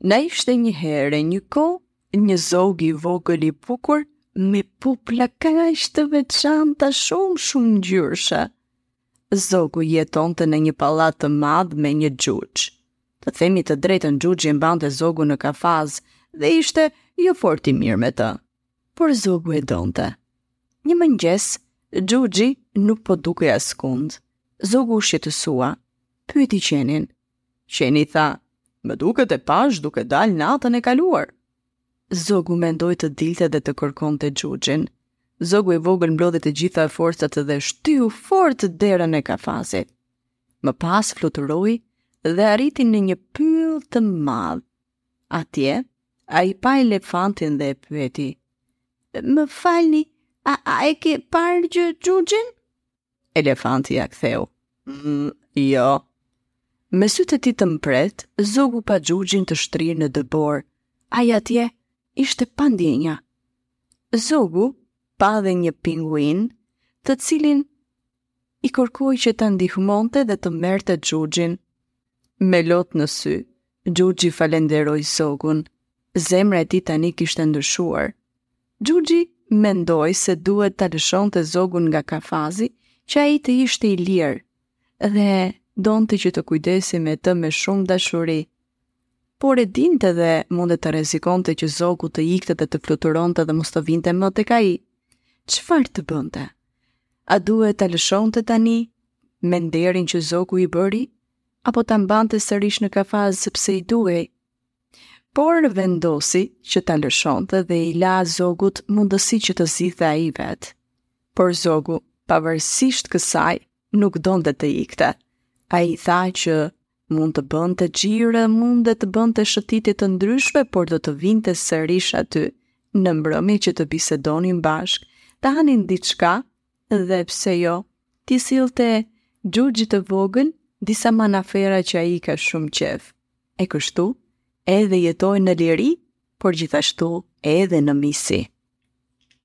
Na ishte një herë e një kohë një zog i vogël i bukur me pupla kaq të veçanta shumë shumëngjyrëshe. Zogu jetonte në një pallat të madh me një xhuxh. Të themi të drejtën xhuxhi mbante zogun në kafaz dhe ishte jo fort i mirë me të. Por zogu e donte. Një mëngjes, xhuxhi nuk po dukej askund. Zogu u shqetësua. Pyeti qenin, Qeni tha, Më duket e pashë duke dalë natën e kaluar. Zogu mendoi të dilte dhe të kërkonte xhuxhin. Zogu i vogël mblodhi të gjitha forcat dhe shtyu fort derën e kafazit. Më pas fluturoi dhe arriti në një pyll të madh. Atje, ai pa elefantin dhe e pyeti. Më falni, a, a e ke parë gjë xhuxhin? Elefanti ia ktheu. Mm, jo. Me sytë e tij të mprehtë, zogu pa xhuxhin të shtrirë në dëborë. Ai atje ishte pa ndjenja. Zogu pa dhe një pinguin, të cilin i kërkoi që ta ndihmonte dhe të merrte xhuxhin. Me lot në sy, xhuxhi falënderoi zogun. Zemra e tij tani kishte ndryshuar. Xhuxhi mendoi se duhet ta lëshonte zogun nga kafazi, që ai të ishte i lirë dhe donte që të kujdesej me të me shumë dashuri. Por e dinte dhe mund të rrezikonte që zogu të ikte dhe të fluturonte dhe mos të vinte më tek ai. Çfarë të bënte? A duhet ta lëshonte tani me nderin që zogu i bëri, apo ta mbante sërish në kafaz sepse i duhej? Por vendosi që ta lëshonte dhe i la zogut mundësi që të zgjidhte ai vetë. Por zogu, pavarësisht kësaj, nuk donte të ikte. Ai tha që Mund të bënte xhiro, mund dhe të bënte shëtitje të ndryshme, por do të vinte sërish aty, në mbrëmje që të bisedonin bashkë, të hanin diçka dhe pse jo, t'i sillte xhuxhit të vogël disa manafera që ai ka shumë qejf. E kështu, edhe jetoi në liri, por gjithashtu edhe në miqësi.